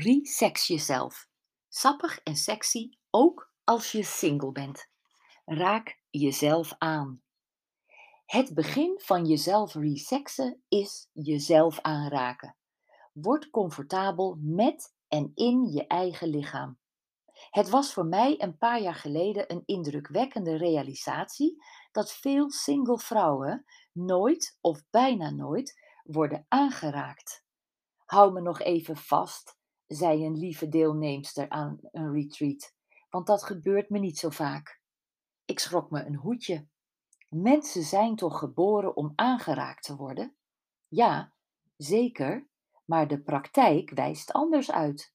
Resex jezelf. Sappig en sexy, ook als je single bent. Raak jezelf aan. Het begin van jezelf resexen is jezelf aanraken. Word comfortabel met en in je eigen lichaam. Het was voor mij een paar jaar geleden een indrukwekkende realisatie dat veel single vrouwen nooit of bijna nooit worden aangeraakt. Hou me nog even vast, zei een lieve deelnemster aan een retreat, want dat gebeurt me niet zo vaak. Ik schrok me een hoedje. Mensen zijn toch geboren om aangeraakt te worden? Ja, zeker, maar de praktijk wijst anders uit.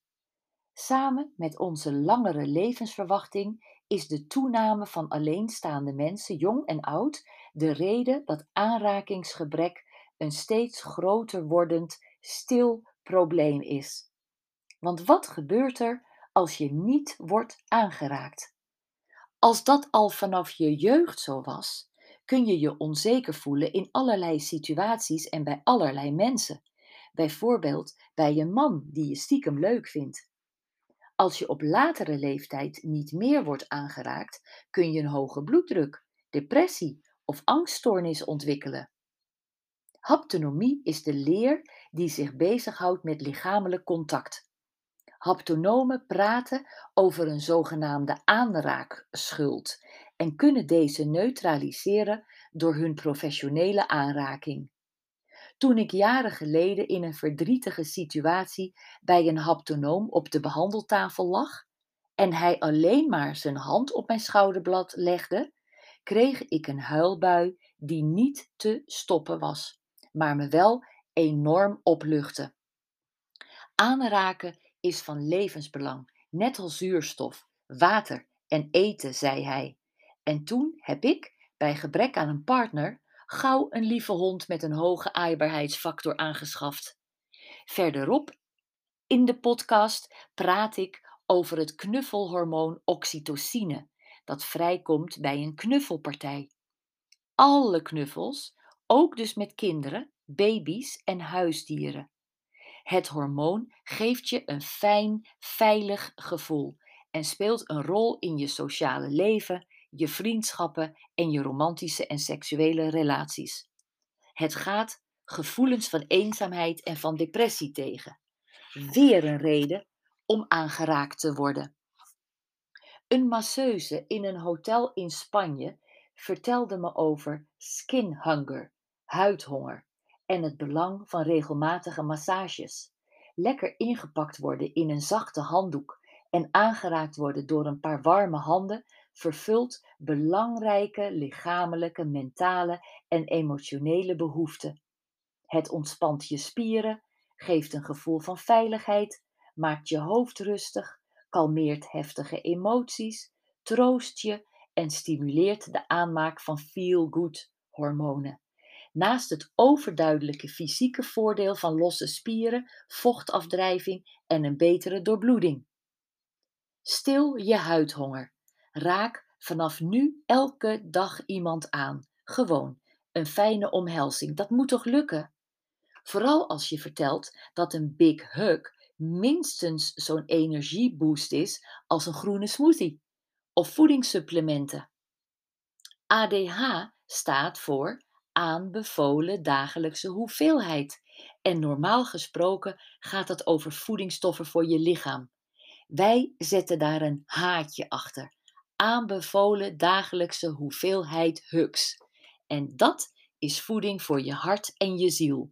Samen met onze langere levensverwachting is de toename van alleenstaande mensen, jong en oud, de reden dat aanrakingsgebrek een steeds groter wordend stil probleem is. Want wat gebeurt er als je niet wordt aangeraakt? Als dat al vanaf je jeugd zo was, kun je je onzeker voelen in allerlei situaties en bij allerlei mensen. Bijvoorbeeld bij een man die je stiekem leuk vindt. Als je op latere leeftijd niet meer wordt aangeraakt, kun je een hoge bloeddruk, depressie of angststoornis ontwikkelen. Haptonomie is de leer die zich bezighoudt met lichamelijk contact. Haptonomen praten over een zogenaamde aanraakschuld en kunnen deze neutraliseren door hun professionele aanraking. Toen ik jaren geleden in een verdrietige situatie bij een haptonoom op de behandeltafel lag en hij alleen maar zijn hand op mijn schouderblad legde, kreeg ik een huilbui die niet te stoppen was, maar me wel enorm opluchtte. Aanraken is van levensbelang, net als zuurstof, water en eten, zei hij. En toen heb ik, bij gebrek aan een partner, gauw een lieve hond met een hoge aaibaarheidsfactor aangeschaft. Verderop in de podcast praat ik over het knuffelhormoon oxytocine, dat vrijkomt bij een knuffelpartij. Alle knuffels, ook dus met kinderen, baby's en huisdieren. Het hormoon geeft je een fijn, veilig gevoel en speelt een rol in je sociale leven, je vriendschappen en je romantische en seksuele relaties. Het gaat gevoelens van eenzaamheid en van depressie tegen. Weer een reden om aangeraakt te worden. Een masseuse in een hotel in Spanje vertelde me over skin hunger, huidhonger en het belang van regelmatige massages. Lekker ingepakt worden in een zachte handdoek en aangeraakt worden door een paar warme handen vervult belangrijke lichamelijke, mentale en emotionele behoeften. Het ontspant je spieren, geeft een gevoel van veiligheid, maakt je hoofd rustig, kalmeert heftige emoties, troost je en stimuleert de aanmaak van feel-good hormonen. Naast het overduidelijke fysieke voordeel van losse spieren, vochtafdrijving en een betere doorbloeding. Stil je huidhonger. Raak vanaf nu elke dag iemand aan. Gewoon een fijne omhelzing. Dat moet toch lukken? Vooral als je vertelt dat een big hug minstens zo'n energieboost is als een groene smoothie of voedingssupplementen. ADH staat voor aanbevolen dagelijkse hoeveelheid. En normaal gesproken gaat het over voedingsstoffen voor je lichaam. Wij zetten daar een haatje achter. Aanbevolen dagelijkse hoeveelheid hugs. En dat is voeding voor je hart en je ziel.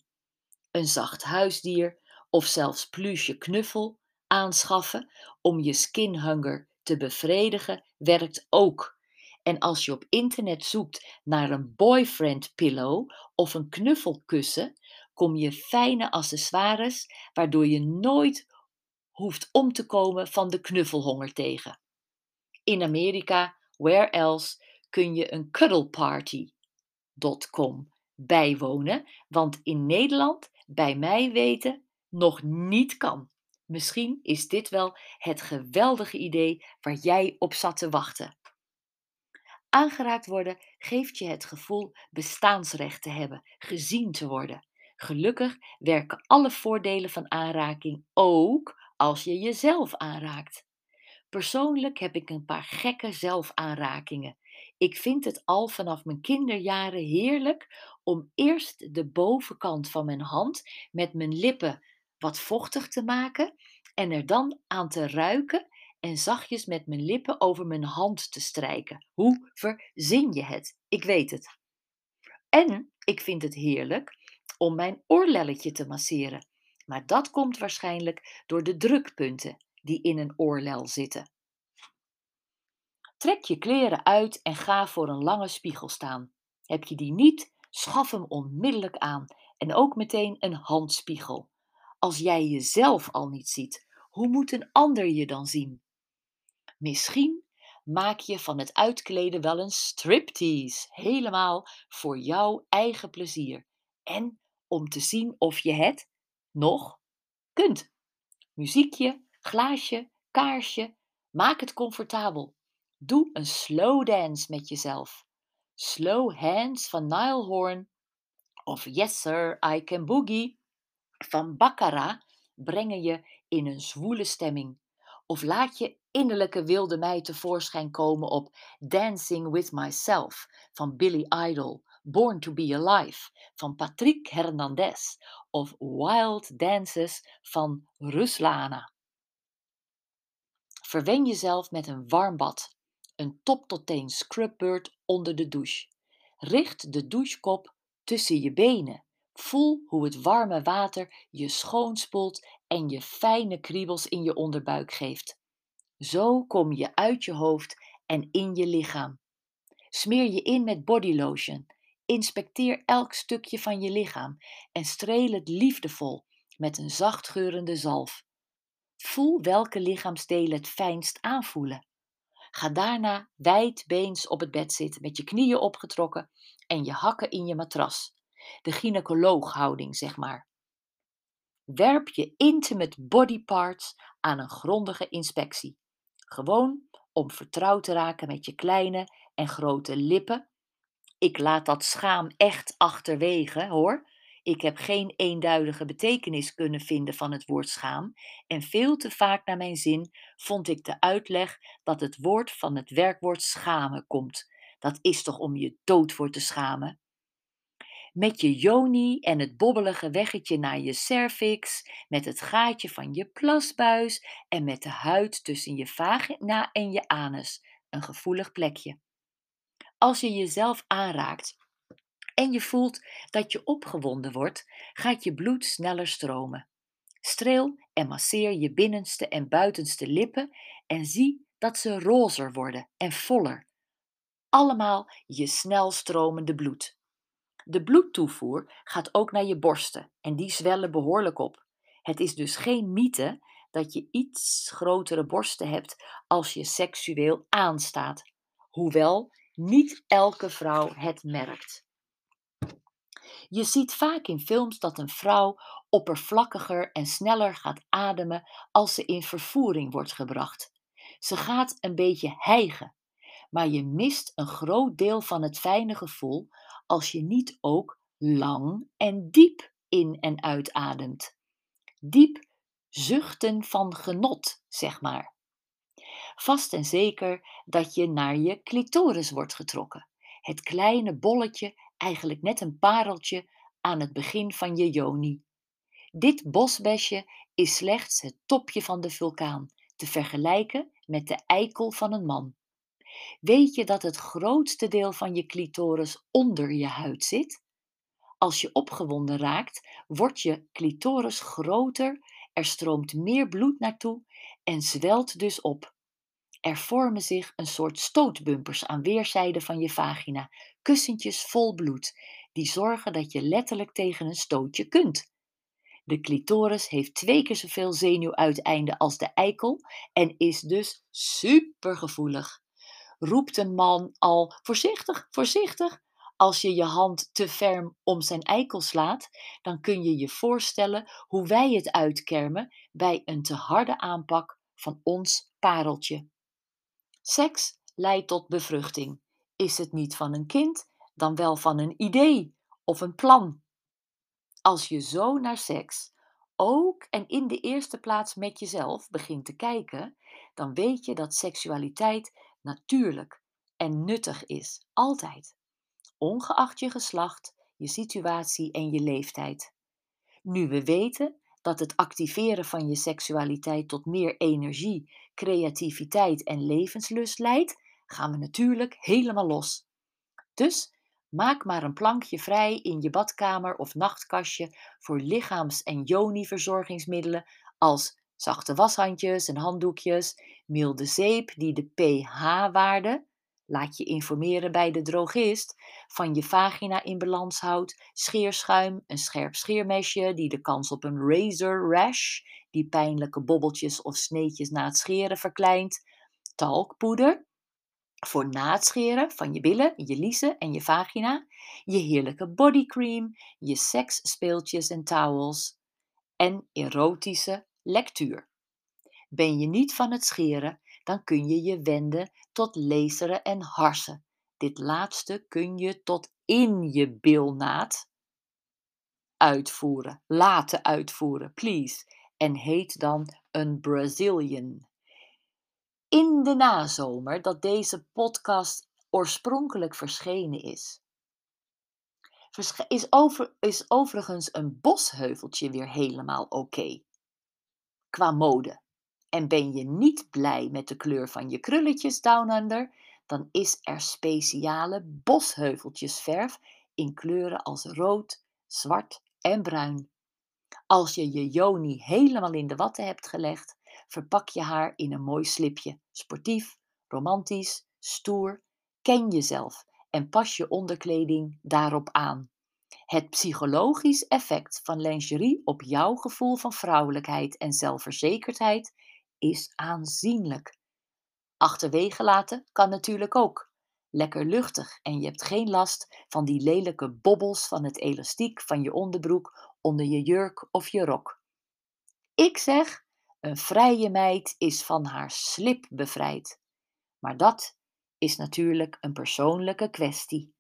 Een zacht huisdier of zelfs pluche knuffel aanschaffen om je skinhunger te bevredigen werkt ook. En als je op internet zoekt naar een boyfriend pillow of een knuffelkussen, kom je fijne accessoires waardoor je nooit hoeft om te komen van de knuffelhonger tegen. In Amerika, where else, kun je een cuddleparty.com bijwonen, want in Nederland, bij mij weten, nog niet kan. Misschien is dit wel het geweldige idee waar jij op zat te wachten. Aangeraakt worden geeft je het gevoel bestaansrecht te hebben, gezien te worden. Gelukkig werken alle voordelen van aanraking ook als je jezelf aanraakt. Persoonlijk heb ik een paar gekke zelfaanrakingen. Ik vind het al vanaf mijn kinderjaren heerlijk om eerst de bovenkant van mijn hand met mijn lippen wat vochtig te maken en er dan aan te ruiken en zachtjes met mijn lippen over mijn hand te strijken. Hoe verzin je het? Ik weet het. En ik vind het heerlijk om mijn oorlelletje te masseren. Maar dat komt waarschijnlijk door de drukpunten die in een oorlel zitten. Trek je kleren uit en ga voor een lange spiegel staan. Heb je die niet, schaf hem onmiddellijk aan en ook meteen een handspiegel. Als jij jezelf al niet ziet, hoe moet een ander je dan zien? Misschien maak je van het uitkleden wel een striptease, helemaal voor jouw eigen plezier en om te zien of je het nog kunt. Muziekje, glaasje, kaarsje, maak het comfortabel. Doe een slow dance met jezelf. Slow Hands van Nile Horn of Yes Sir, I Can Boogie van Baccarat brengen je in een zwoele stemming. Of laat je innerlijke wilde mij tevoorschijn komen op Dancing with Myself van Billy Idol, Born to be Alive van Patrick Hernandez of Wild Dances van Ruslana. Verwen jezelf met een warm bad, een top tot teen scrubbeurt onder de douche. Richt de douchekop tussen je benen. Voel hoe het warme water je schoonspoelt en je fijne kriebels in je onderbuik geeft. Zo kom je uit je hoofd en in je lichaam. Smeer je in met bodylotion. Inspecteer elk stukje van je lichaam en streel het liefdevol met een zachtgeurende zalf. Voel welke lichaamsdelen het fijnst aanvoelen. Ga daarna wijdbeens op het bed zitten met je knieën opgetrokken en je hakken in je matras. De gynaecolooghouding, zeg maar. Werp je intimate body parts aan een grondige inspectie. Gewoon om vertrouwd te raken met je kleine en grote lippen. Ik laat dat schaam echt achterwege, hoor. Ik heb geen eenduidige betekenis kunnen vinden van het woord schaam en veel te vaak naar mijn zin vond ik de uitleg dat het woord van het werkwoord schamen komt. Dat is toch om je dood voor te schamen? Met je joni en het bobbelige weggetje naar je cervix, met het gaatje van je plasbuis en met de huid tussen je vagina en je anus, een gevoelig plekje. Als je jezelf aanraakt en je voelt dat je opgewonden wordt, gaat je bloed sneller stromen. Streel en masseer je binnenste en buitenste lippen en zie dat ze rozer worden en voller. Allemaal je snel stromende bloed. De bloedtoevoer gaat ook naar je borsten en die zwellen behoorlijk op. Het is dus geen mythe dat je iets grotere borsten hebt als je seksueel aanstaat, hoewel niet elke vrouw het merkt. Je ziet vaak in films dat een vrouw oppervlakkiger en sneller gaat ademen als ze in vervoering wordt gebracht. Ze gaat een beetje hijgen, maar je mist een groot deel van het fijne gevoel als je niet ook lang en diep in en uitademt. Diep zuchten van genot, zeg maar. Vast en zeker dat je naar je clitoris wordt getrokken. Het kleine bolletje eigenlijk net een pareltje aan het begin van je joni. Dit bosbesje is slechts het topje van de vulkaan, te vergelijken met de eikel van een man. Weet je dat het grootste deel van je clitoris onder je huid zit? Als je opgewonden raakt, wordt je clitoris groter, er stroomt meer bloed naartoe en zwelt dus op. Er vormen zich een soort stootbumpers aan weerszijden van je vagina, kussentjes vol bloed, die zorgen dat je letterlijk tegen een stootje kunt. De clitoris heeft twee keer zoveel zenuwuiteinden als de eikel en is dus supergevoelig. Roept een man al voorzichtig, voorzichtig, als je je hand te ferm om zijn eikel slaat, dan kun je je voorstellen hoe wij het uitkermen bij een te harde aanpak van ons pareltje. Seks leidt tot bevruchting. Is het niet van een kind, dan wel van een idee of een plan. Als je zo naar seks, ook en in de eerste plaats met jezelf begint te kijken, dan weet je dat seksualiteit natuurlijk en nuttig is, altijd, ongeacht je geslacht, je situatie en je leeftijd. Nu we weten dat het activeren van je seksualiteit tot meer energie, creativiteit en levenslust leidt, gaan we natuurlijk helemaal los. Dus maak maar een plankje vrij in je badkamer of nachtkastje voor lichaams- en joni-verzorgingsmiddelen als zachte washandjes en handdoekjes, milde zeep die de pH-waarde, laat je informeren bij de drogist, van je vagina in balans houdt, scheerschuim, een scherp scheermesje die de kans op een razor rash, die pijnlijke bobbeltjes of sneetjes na het scheren verkleint, talkpoeder, voor na het scheren van je billen, je liezen en je vagina, je heerlijke bodycream, je seksspeeltjes en towels en erotische lectuur. Ben je niet van het scheren, dan kun je je wenden tot laseren en harsen. Dit laatste kun je tot in je bilnaad uitvoeren, laten uitvoeren, please. En heet dan een Brazilian. In de nazomer dat deze podcast oorspronkelijk verschenen is, is, over, is overigens een bosheuveltje weer helemaal oké. Qua mode. En ben je niet blij met de kleur van je krulletjes down under, dan is er speciale bosheuveltjesverf in kleuren als rood, zwart en bruin. Als je je joni helemaal in de watten hebt gelegd, verpak je haar in een mooi slipje. Sportief, romantisch, stoer. Ken jezelf en pas je onderkleding daarop aan. Het psychologisch effect van lingerie op jouw gevoel van vrouwelijkheid en zelfverzekerdheid is aanzienlijk. Achterwege laten kan natuurlijk ook. Lekker luchtig en je hebt geen last van die lelijke bobbels van het elastiek van je onderbroek onder je jurk of je rok. Ik zeg, een vrije meid is van haar slip bevrijd. Maar dat is natuurlijk een persoonlijke kwestie.